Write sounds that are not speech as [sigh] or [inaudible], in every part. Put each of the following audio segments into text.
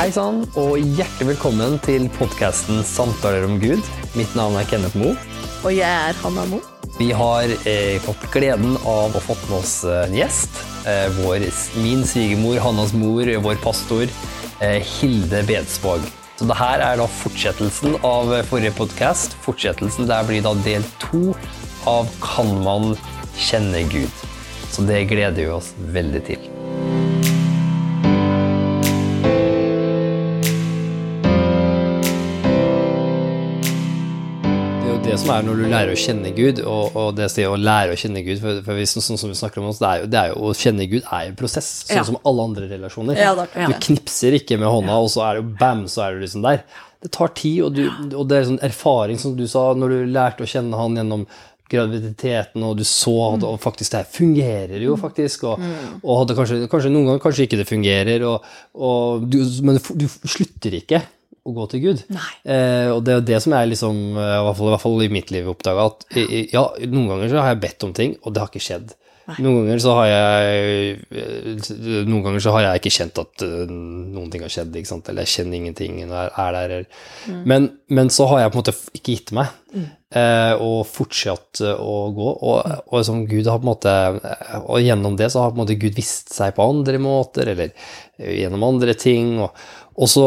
Hei sann, og hjertelig velkommen til podkasten Samtaler om Gud. Mitt navn er Kenneth Moe. Og jeg er Hanna Mo. Vi har eh, fått gleden av å fått med oss eh, en gjest. Eh, vår, min svigermor, Hannas mor, vår pastor, eh, Hilde Bedsvåg. Så det her er da fortsettelsen av eh, forrige podkast. Fortsettelsen der blir da del to av Kan man kjenne Gud? Så det gleder vi oss veldig til. Det er når du lærer å kjenne Gud, og, og det å lære å kjenne Gud for, for hvis, sånn som vi snakker om oss, det er, jo, det er jo Å kjenne Gud er jo en prosess, sånn Ja. som alle andre relasjoner. Ja, det ja. Du knipser ikke med hånda, og så er det jo bam, så er du liksom der. Det tar tid, og, du, og det er sånn erfaring, som du sa, når du lærte å kjenne han gjennom graviditeten, og du så at og faktisk det her fungerer jo faktisk, og, og hadde kanskje, kanskje noen ganger kanskje ikke det fungerer, og, og du, men du slutter ikke å gå til Gud. Eh, og det er det som jeg liksom, eh, i hvert fall, i hvert fall i mitt liv oppdaga, at i- ja, noen ganger så har jeg bedt om ting, og det har ikke skjedd. Noen ganger så har jeg eh, Noen ganger så har jeg ikke kjent at eh, noen ting har skjedd, ikke sant? eller jeg kjenner ingenting, når er, er der. eller- Men, men så har jeg på en måte ikke gitt meg, eh, og fortsatt å gå. Og, og som Gud har på en måte Og gjennom det så har på en måte Gud vist seg på andre måter, eller gjennom andre ting. og og så,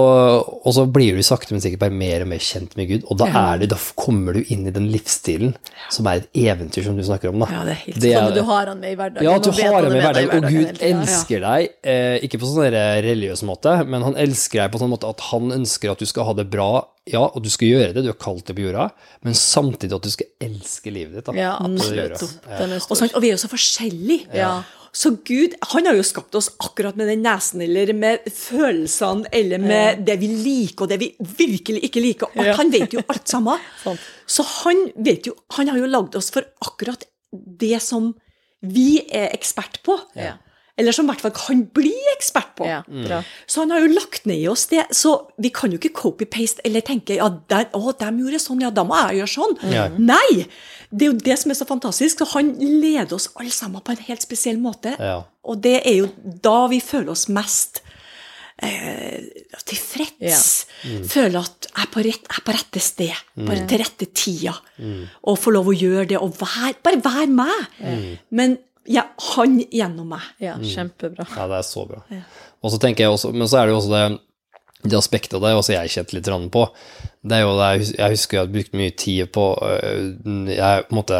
og så blir du sakte, men sikkert bare mer og mer kjent med Gud. Og da, er det, da kommer du inn i den livsstilen som er et eventyr, som du snakker om. Da. Ja, det er helt Det er- sånn. Du har han med i hverdagen. Ja, at du har han med i hverdagen, og Gud elsker deg. Eh, ikke på sånn religiøs måte, men han elsker deg på sånn måte at han ønsker at du skal ha det bra, ja, og du skal gjøre det, du er kalt det på jorda, men samtidig at du skal elske livet ditt. Da, Ja, absolutt. Og, og vi er jo så forskjellige. Ja. Så Gud han har jo skapt oss akkurat med den nesen, eller med følelsene, eller med det vi liker, og det vi virkelig ikke liker. Ja. Han vet jo alt sammen. [laughs] Så han vet jo Han har jo lagd oss for akkurat det som vi er ekspert på. Ja. Eller som i hvert fall kan bli ekspert på. Ja, bra. Så han har jo lagt ned i oss det. Så vi kan jo ikke copy-paste eller tenke ja, der, å, de gjorde sånn, ja, da må jeg gjøre sånn. Mm. Nei! Det er jo det som er så fantastisk. Så han leder oss alle sammen på en helt spesiell måte. Ja. Og det er jo da vi føler oss mest eh, tilfreds. Føler at jeg er på, rett, jeg er på rette sted, på til rette tida. Og får lov å gjøre det, og vær, bare være meg. Men ja, han gjennom meg. Ja, kjempebra. Ja, det er så bra. Og så tenker jeg også, Men så er det jo også det, det aspektet, har også jeg kjent litt på. Det er jo det, jeg husker jeg hadde brukt mye tid på øh, Jeg på en måte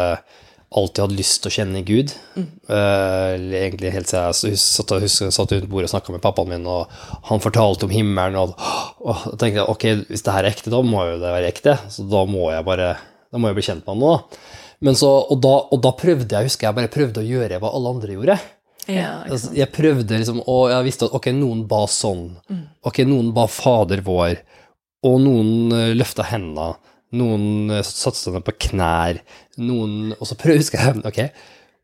alltid hadde lyst til å kjenne Gud. Mm. eller egentlig helt siden jeg satt, satt rundt bordet og snakka med pappaen min, og han fortalte om himmelen. Og, og da tenkte jeg ok, hvis det her er ekte, da må jo det være ekte. Så da må jeg bare da må jeg bli kjent med han nå. Men så, og, da, og da prøvde jeg, husker jeg bare prøvde å gjøre hva alle andre gjorde. Ja, jeg prøvde liksom, og jeg visste at ok, noen ba sånn. Ok, noen ba Fader vår, og noen uh, løfta hendene. Noen uh, satte seg ned på knær. Noen, og så prøvde [laughs] husker jeg, ok,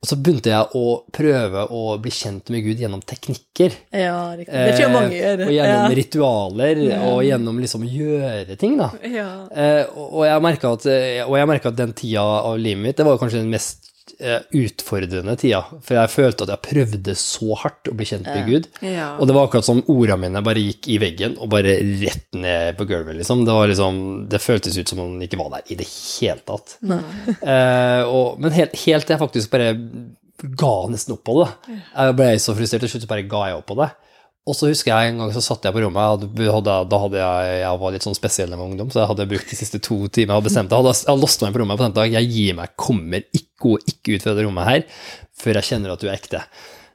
og så begynte jeg å prøve å bli kjent med Gud gjennom teknikker. Ja, riktig. Det tror jeg mange Eh, gjør. Og gjennom Ja. ritualer, og gjennom liksom å gjøre ting, da. Ja. Eh, og jeg merka at, eh, at den tida av livet mitt, det var kanskje den mest utfordrende tida. For jeg følte at jeg prøvde så hardt å bli kjent med Gud. Ja. Og det var akkurat som orda mine bare gikk i veggen og bare rett ned på gulvet, liksom. Det, var liksom, det føltes ut som om den ikke var der i det hele tatt. Eh, og, men helt, helt til jeg faktisk bare ga nesten opp på det. Jeg ble så frustrert, til slutt bare ga jeg opp på det. Og så husker jeg en gang så satt jeg på rommet, hadde, da hadde jeg, jeg var litt sånn spesiell med ungdom, så jeg hadde brukt de siste to timene og bestemt Jeg hadde, jeg låst meg på rommet og bestemt at jeg gir meg, kommer ikke, ikke ut fra det rommet her før jeg kjenner at du er ekte.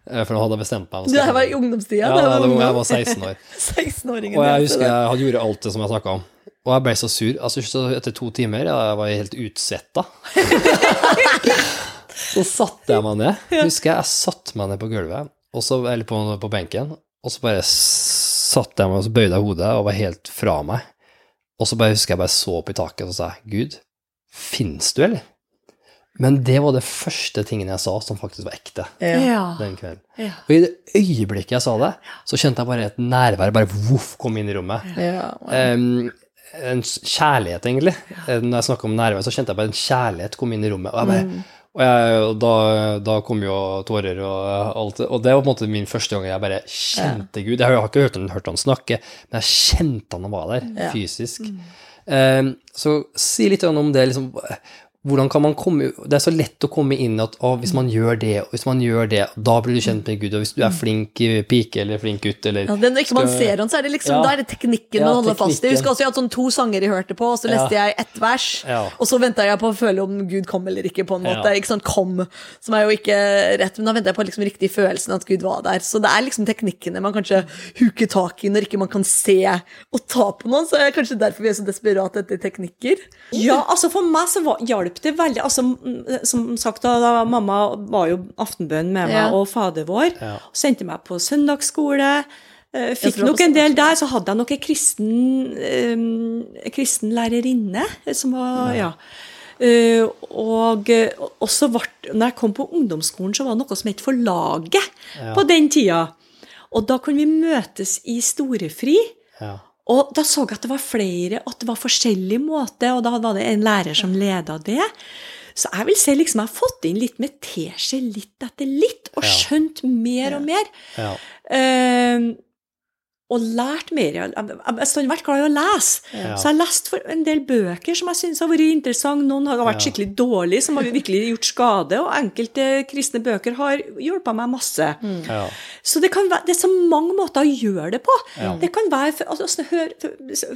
Eh, For nå hadde jeg bestemt meg. Det her var i ungdomstida? Ja, var, ungdom. jeg var 16 år. [laughs] 16-åringen. Og jeg husker jeg hadde gjort alt det som jeg snakka om. Og jeg ble så sur. Altså, så etter to timer jeg var jeg helt utsvetta. [laughs] så satte jeg meg ned. Husker jeg jeg satte meg ned på gulvet, så, eller på, på benken, og så bare satte jeg meg og så bøyde jeg hodet og var helt fra meg. Og så bare husker jeg bare så opp i taket og sa Gud, fins du, eller? Men det var det første tingen jeg sa som faktisk var ekte Ja. Den kvelden. Ja. Og i det øyeblikket jeg sa det, så kjente jeg bare et nærvær bare voff kom inn i rommet. Ja. Um, en kjærlighet, egentlig. Når jeg snakker om nærvær, så kjente jeg bare en kjærlighet kom inn i rommet. Og jeg bare, Og, jeg, og da, da kom jo tårer og alt. Og det var på en måte min første gang jeg bare kjente Gud. Jeg har ikke hørt han, hørt han snakke, men jeg kjente han var der, Ja. fysisk. Eh, så si litt om det, liksom hvordan kan man komme Det er så lett å komme inn at å, hvis man gjør det, og hvis man gjør det, da blir du kjent med Gud. Og hvis du er flink pike eller flink gutt eller Ja, det, når ikke man ser han, så er det liksom, Ja. da er det teknikken Ja, man holder fast i. Jeg husker også jeg hadde sånn to sanger jeg hørte på, og så leste Ja. jeg ett vers, Ja. og så venta jeg på å føle om Gud kom eller ikke, på en måte. Ja. Ikke sånn kom, som er jo ikke rett, men da venta jeg på liksom riktig følelsen at Gud var der. Så det er liksom teknikkene man kanskje huker tak i når ikke man kan se og ta på noen, så er det kanskje derfor vi er så desperate etter teknikker. Ja, altså for meg så var, hjalp det veldig. altså mm, Som sagt, da, da mamma var jo aftenbønn med meg, Ja. og Fader vår. Ja. og Sendte meg på søndagsskole. eh, Fikk nok en del der. Så hadde jeg nok en kristen, um, kristen lærerinne som var Ja. Uh, og eh, også vart, når jeg kom på ungdomsskolen, så var det noe som het Forlaget på den tida. Og da kunne vi møtes i storefri. ja. Og da så jeg at det var flere, og at det var forskjellig måte, og da var det en lærer som leda det. Så jeg vil se liksom jeg har fått inn litt med teskje litt etter litt, og skjønt mer og mer. ja. Eh, og lært mer. Jeg har stadig vært glad i å lese. Ja. Så jeg har lest en del bøker som jeg syns har vært interessante. Noen har vært skikkelig dårlige, som har virkelig gjort skade. Og enkelte kristne bøker har hjulpet meg masse. ja. Så det, kan være, det er så mange måter å gjøre det på. Ja. Det kan være for, altså, hør,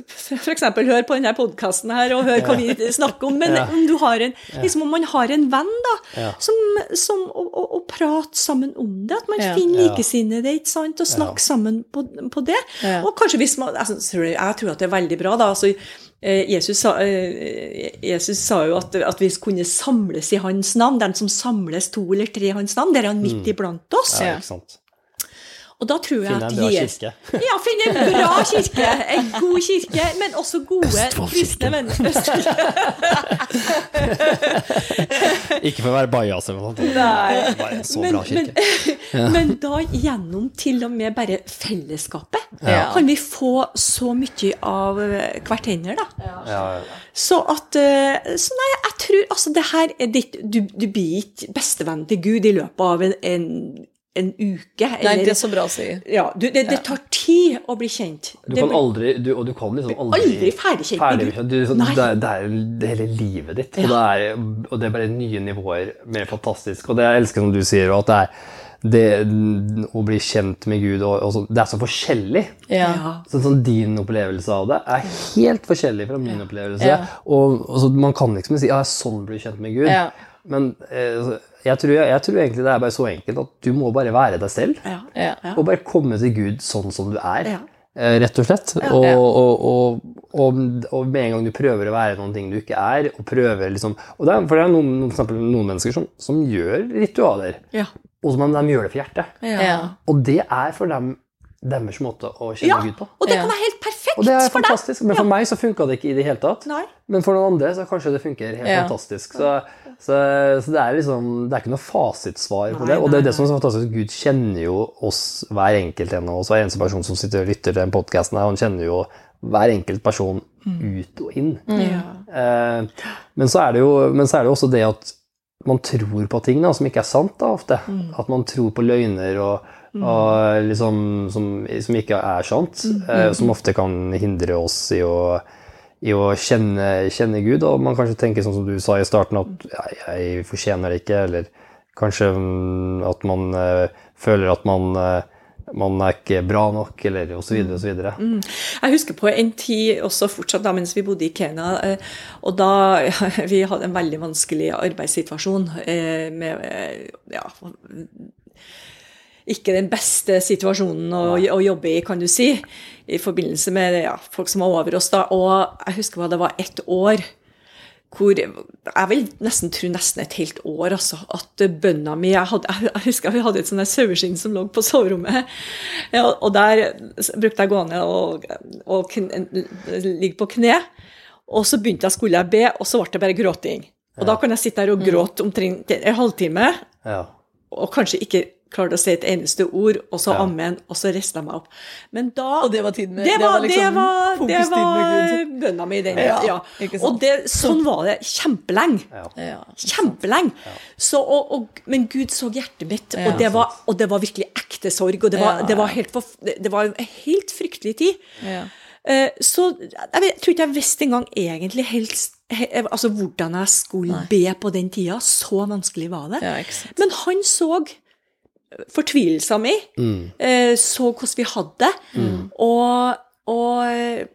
for, eksempel hør på denne podkasten her og hør hva vi snakker om. Men om, du har en, liksom, om man har en venn da, som, som å, å, å prate sammen om det, at man finner likesinnede og snakke sammen på, på det. Ja. Og kanskje hvis man, altså, jeg, tror at det er veldig bra. da, altså eh, Jesus sa, eh, Jesus sa jo at, at vi kunne samles i hans navn. Den som samles to eller tre i hans navn, der er han midt iblant oss. ja. Og da tror jeg Finne en bra kirke. [laughs] Ja, finne en bra kirke. En god kirke, men også gode kristne venner. [laughs] Ikke for å være bajas eller noe sånt. Nei. Bare en så Men, bra kirke. men, men da gjennom til og med bare fellesskapet Ja. kan vi få så mye av eh, hverandre, da. Ja, Så at eh, Så nei, jeg tror altså det her er ditt Du, du blir ikke bestevenn til Gud i løpet av en, en, en uke. Nei, eller- det er så bra å si. ja, du, det, det tar tid å bli kjent. Du kan aldri, du, og du kan liksom aldri aldri ferdig kjent med Gud. Du, sånn, det, det er hele livet ditt, og, det er, og det er bare nye nivåer mer fantastisk. Og det jeg elsker som du sier, at det er det, å bli kjent med Gud og, og så, Det er så forskjellig. Ja. Ja. Sånn, sånn Din opplevelse av det er helt forskjellig fra min opplevelse. Ja. Og, og så Man kan liksom si ja, sånn blir du kjent med Gud. Ja. Men eh, altså, jeg, tror, jeg tror egentlig det er bare så enkelt at du må bare være deg selv. Ja. Ja. Og bare komme til Gud sånn som du er. Ja. Eh, Rett og slett. Og, Ja. og, og, og, og med en gang du prøver å være noen ting du ikke er, og prøver liksom og det er, For det er noen, for eksempel, noen mennesker som, som gjør ritualer, Ja. og som de gjør det for hjertet. Ja. Og det er for dem deres måte å kjenne Ja, Gud på. Og det kan være helt perfekt Og det er for deg. fantastisk. Men for meg så funka det ikke i det hele tatt. Nei. Men for noen andre så kanskje det funker helt Ja. fantastisk. Så, så, så det er liksom Det er ikke noe fasitsvar på det. Og det er det som er fantastisk. Gud kjenner jo oss, hver enkelt en av oss. Hver eneste person som sitter og lytter til den podkasten, han kjenner jo hver enkelt person ut og inn. Ja. Eh, men, så er det jo, men så er det jo også det at man tror på ting da, som ikke er sant da, ofte. At man tror på løgner og, og liksom, som, som ikke er sant. eh, som ofte kan hindre oss i å, i å kjenne, kjenne Gud. Og man kanskje tenker sånn som du sa i starten, at ja, jeg fortjener det ikke. Eller kanskje mm, at man uh, føler at man, uh, man er ikke bra nok, eller osv. osv. Jeg husker på en tid også fortsatt da mens vi bodde i Kenya, eh, og da [laughs] vi hadde en veldig vanskelig arbeidssituasjon med ja, ikke den beste situasjonen å, å jobbe i, kan du si, i forbindelse med ja, folk som var over oss da. Og jeg husker hva det var ett år hvor Jeg vil nesten tro nesten et helt år, altså. At bønna mi Jeg, hadde, jeg husker vi hadde et sånt saueskinn som lå på soverommet. Ja, og der brukte jeg å gå ned og, og ligge på kne. Og så begynte jeg skulle jeg be, og så ble det bare gråting. Og da kan jeg sitte der og gråte omtrent en halvtime, Ja. og kanskje ikke klarte å si et eneste ord, og så Ja. ammen, og så jeg meg opp. Men da Og det var tiden med det var, det liksom det var med bønna mi, den. Ja, Ja. Og det, sånn var det kjempelenge. Ja. Kjempelenge. Så, og, og, men Gud så hjertet mitt, Ja, og, det var, og det var virkelig ekte sorg. Og det var, Ja, det var, helt, det det var en helt fryktelig tid. Ja. Eh, Så jeg, vet, jeg tror ikke jeg visste engang egentlig helst he, altså hvordan jeg skulle be på den tida. Så vanskelig var det. Ja. Men han så fortvilelsen min, Mm. eh, så hvordan vi hadde det. Og, og,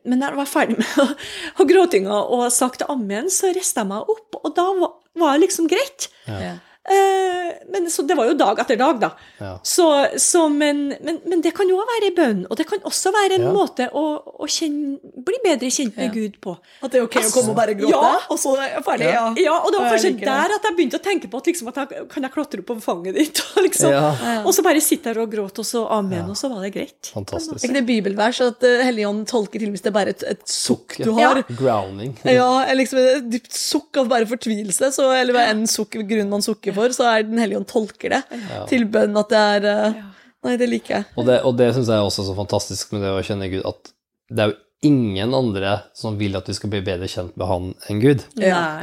men da jeg var ferdig med å- [laughs] å gråtinga og sagt ammen, så reiste jeg meg opp, og da var, var det liksom greit. Ja. Eh, men så det var jo dag etter dag, da. Ja. Så, så, men, men, men det kan jo òg være bønn, og det kan også være en Ja. måte å, å kjenne, bli bedre kjent med Ja. Gud på. At det er ok å komme og bare gråte, Ja. og så er jeg ferdig? Ja. Ja, og det var kanskje liker det. der at jeg begynte å tenke på at, liksom, at jeg, kan jeg klatre opp på fanget ditt, og, liksom, Ja. og så bare sitte der og gråte, og så amen, og så var det greit. Fantastisk. Er ikke det bibelvers at uh, Helligånden tolker til hvis det er bare et, et sukk du har? Grounding. Ja, liksom et dypt sukk av bare fortvilelse, så, eller hva enn sukk, grunn man sukker for, så er Den hellige ånd tolker det til bønn at det er uh, Nei, det liker jeg. Og det, og det syns jeg er også så fantastisk med det å kjenne Gud, at det er jo ingen andre som vil at vi skal bli bedre kjent med Han enn Gud. Ja.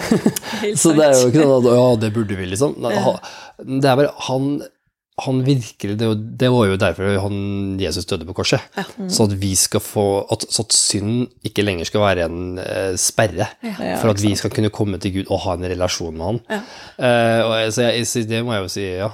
Helt [laughs] Så det er jo ikke sånn at ja, det burde vi, liksom. Nei, Det er bare han han virkelig, det, det var jo derfor han, Jesus døde på korset. Så at vi skal få, at, så at synd ikke lenger skal være en eh, sperre. Ja, for at vi skal kunne komme til Gud og ha en relasjon med han. Ja. Eh, og så jeg, så det må jeg jo si, ja.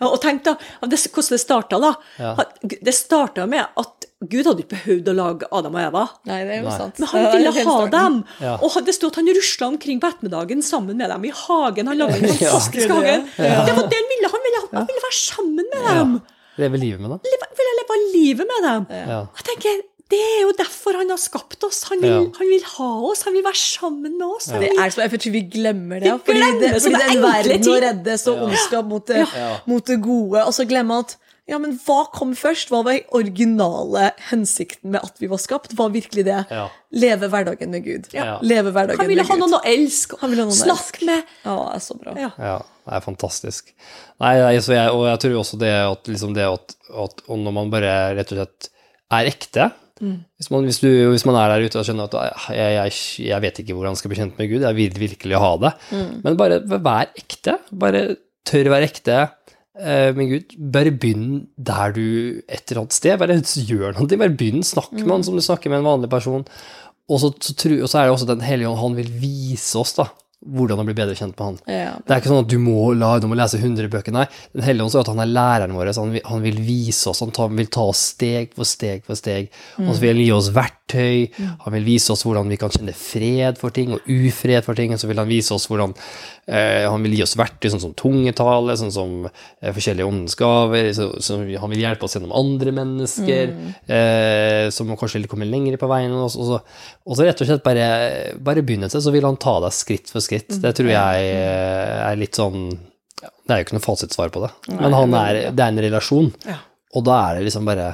Ja, og tenk da, av det, hvordan det starta da. Ja. Det starta med at Gud hadde ikke behøvd å lage Adam og Eva. Nei, det er jo Nei. sant. Men han ville ha starten. dem. Ja. Og det sto at han rusla omkring på ettermiddagen sammen med dem i hagen. Han lagde den fantastiske [laughs] Ja. hagen. Ja. Det var det han ville. Han ville, han ville være sammen med dem. Leve livet med dem? Leve, ville leve livet med dem. Ja. Jeg tenker, Det er jo derfor han har skapt oss. Han vil, Ja. han vil ha oss, han vil være sammen med oss. Det vil, er så, jeg tror vi glemmer det. Vi glemmer, Fordi, det, det fordi det er en verden å redde så ondskap mot Ja. mot det gode, og så glemme at ja, men hva kom først? Hva var originale hensikten med at vi var skapt? Var virkelig det? Ja. Leve hverdagen med Gud. Ja. Leve hverdagen han ville ha noen å elske, Han ville ha noen å snakke med. Ja, det er så bra. Ja. Ja, det er fantastisk. Nei, jeg, og jeg tror også det at, liksom det at, at og når man bare rett og slett er ekte hvis, man, hvis, du, hvis man er der ute og skjønner at jeg, jeg, jeg vet ikke hvordan jeg skal bli kjent med Gud, jeg vil virkelig ha det, men bare vær ekte. Bare tør å være ekte eh, med Gud. Bare begynn der du et eller annet sted. Bare gjør noe. Bare begynn. Snakk med han som du snakker med en vanlig person. Og så, så, og så er det også Den hellige ånd, han vil vise oss da, hvordan å bli bedre kjent med han. Ja. Det er ikke sånn at du må, la, du må lese 100 bøker. Nei, Den hellige ånd er at han er læreren vår. Han, vil, han vil vise oss, han tar, vil ta oss steg for steg for steg. han så vil gi oss verktøy. Han vil vise oss hvordan vi kan kjenne fred for ting og ufred for ting. Så vil han vise oss hvordan eh, Han vil gi oss verktøy, sånn som tungetale, sånn som eh, forskjellige åndens gaver. Så, så han vil hjelpe oss gjennom andre mennesker, eh, som kanskje kommer lenger på veien. Og så, og så, og så rett og slett bare, bare begynne til, så vil han ta deg skritt for skritt. Det tror jeg eh, er litt sånn Det er jo ikke noe fasitsvar på det, men han er, det er en relasjon. Og da er det liksom bare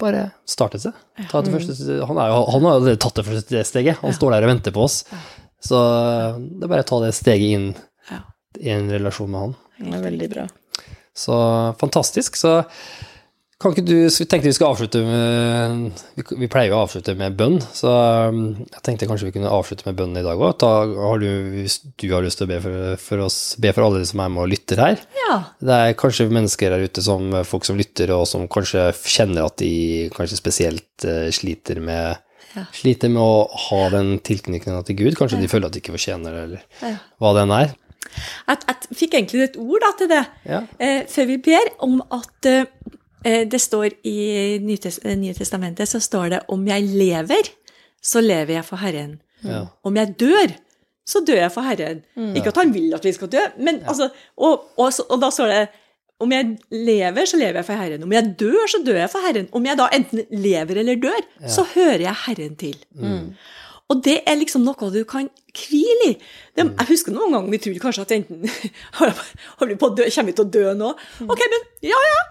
bare starte seg. Ta det første, han, er jo, han har jo tatt det første steget. Han står der og venter på oss. Så det er bare å ta det steget inn i en relasjon med han. Det er veldig bra. Så fantastisk. Så kan ikke du tenkte vi skal avslutte med Vi, pleier jo å avslutte med bønn, så um, jeg tenkte kanskje vi kunne avslutte med bønn i dag òg. Har hvis du har lyst til å be for, for oss, be for alle de som er med og lytter her. Ja. Det er kanskje mennesker der ute som folk som lytter, og som kanskje kjenner at de kanskje spesielt eh, sliter med Ja. Sliter med å ha den tilknytningen til Gud. Kanskje de føler at de ikke fortjener det, eller Ja. hva det enn er. Jeg fikk egentlig et ord da, til det Ja. eh, før vi ber, om at eh, det står i eh, Nye testamentet så står det om jeg lever, så lever jeg for Herren. Ja. Om jeg dør, så dør jeg for Herren. Ikke at han vil at vi skal dø, men altså og, og, og da står det om jeg lever, så lever jeg for Herren. Om jeg dør, så dør jeg for Herren. Om jeg da enten lever eller dør, så hører jeg Herren til. Og det er liksom noe du kan hvile i. Det, jeg husker noen ganger vi trodde kanskje at enten [laughs] har vi på å dø, kommer vi til å dø nå. Ok, men ja, ja.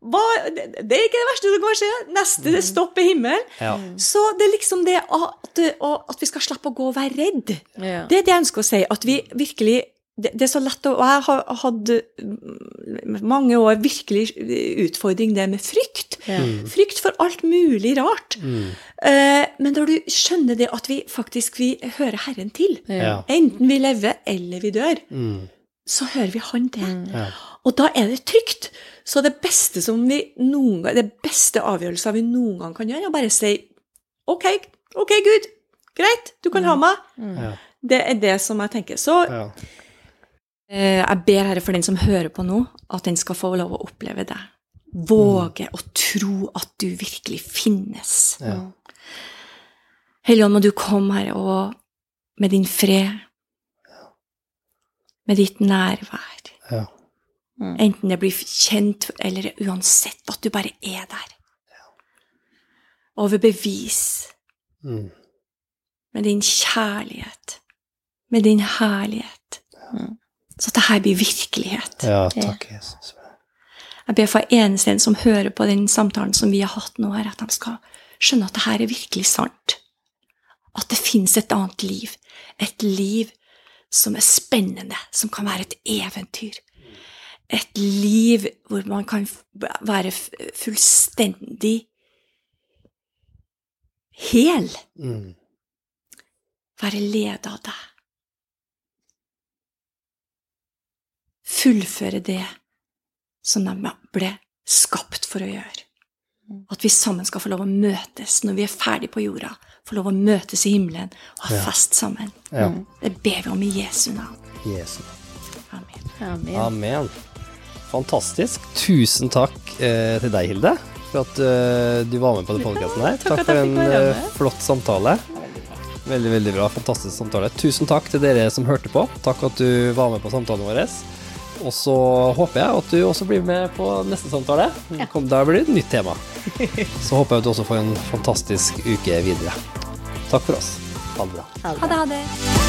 Hva, det, det er ikke det verste som kan skje. Neste stopp er himmelen. Ja. Så det er liksom det at, at vi skal slippe å gå og være redd. Ja. Det er det jeg ønsker å si. At vi virkelig det, det er så lett å Og jeg har hatt mm, mange år virkelig utfordring det med frykt. Ja. Frykt for alt mulig rart. Eh, men når du skjønner det at vi faktisk vi hører Herren til, Ja. enten vi lever eller vi dør, Mm. så hører vi Han til. Ja. Og da er det trygt. Så det beste som vi noen gang, det beste avgjørelsen vi noen gang kan gjøre, er å bare si OK, ok, Gud, greit, du kan ha meg. Ja. Det er det som jeg tenker. Så Ja. eh, jeg ber Herre for den som hører på nå, at den skal få lov å oppleve det. Våge å tro at du virkelig finnes. Ja. Hellige Ånd, må du komme, Herre, og med din fred, med ditt nærvær, Ja. Enten det blir kjent eller uansett, at du bare er der. Overbevis Mm. med din kjærlighet, med din herlighet, så at det her blir virkelighet. ja, takk, Jesus. Jeg ber for eneste en som hører på den samtalen som vi har hatt nå, her, at de skal skjønne at det her er virkelig sant. At det fins et annet liv. Et liv som er spennende, som kan være et eventyr. Et liv hvor man kan være fullstendig hel. Mm. Være ledet av deg. Fullføre det som de ble skapt for å gjøre. At vi sammen skal få lov å møtes når vi er ferdig på jorda. Få lov å møtes i himmelen og ha Ja. fest sammen. Ja. Det ber vi om i Jesu navn. Jesu Amen. Amen. Amen. Fantastisk. Tusen takk eh, til deg, Hilde, for at eh, du var med på denne podkasten her. takk Takk for en eh, flott samtale. Veldig, veldig bra. Fantastisk samtale. Tusen takk til dere som hørte på. Takk at du var med på samtalen vår. Og så håper jeg at du også blir med på neste samtale. Ja. Da blir det et nytt tema. [laughs] Så håper jeg at du også får en fantastisk uke videre. Takk for oss. Ha det bra. Ha det, ha det.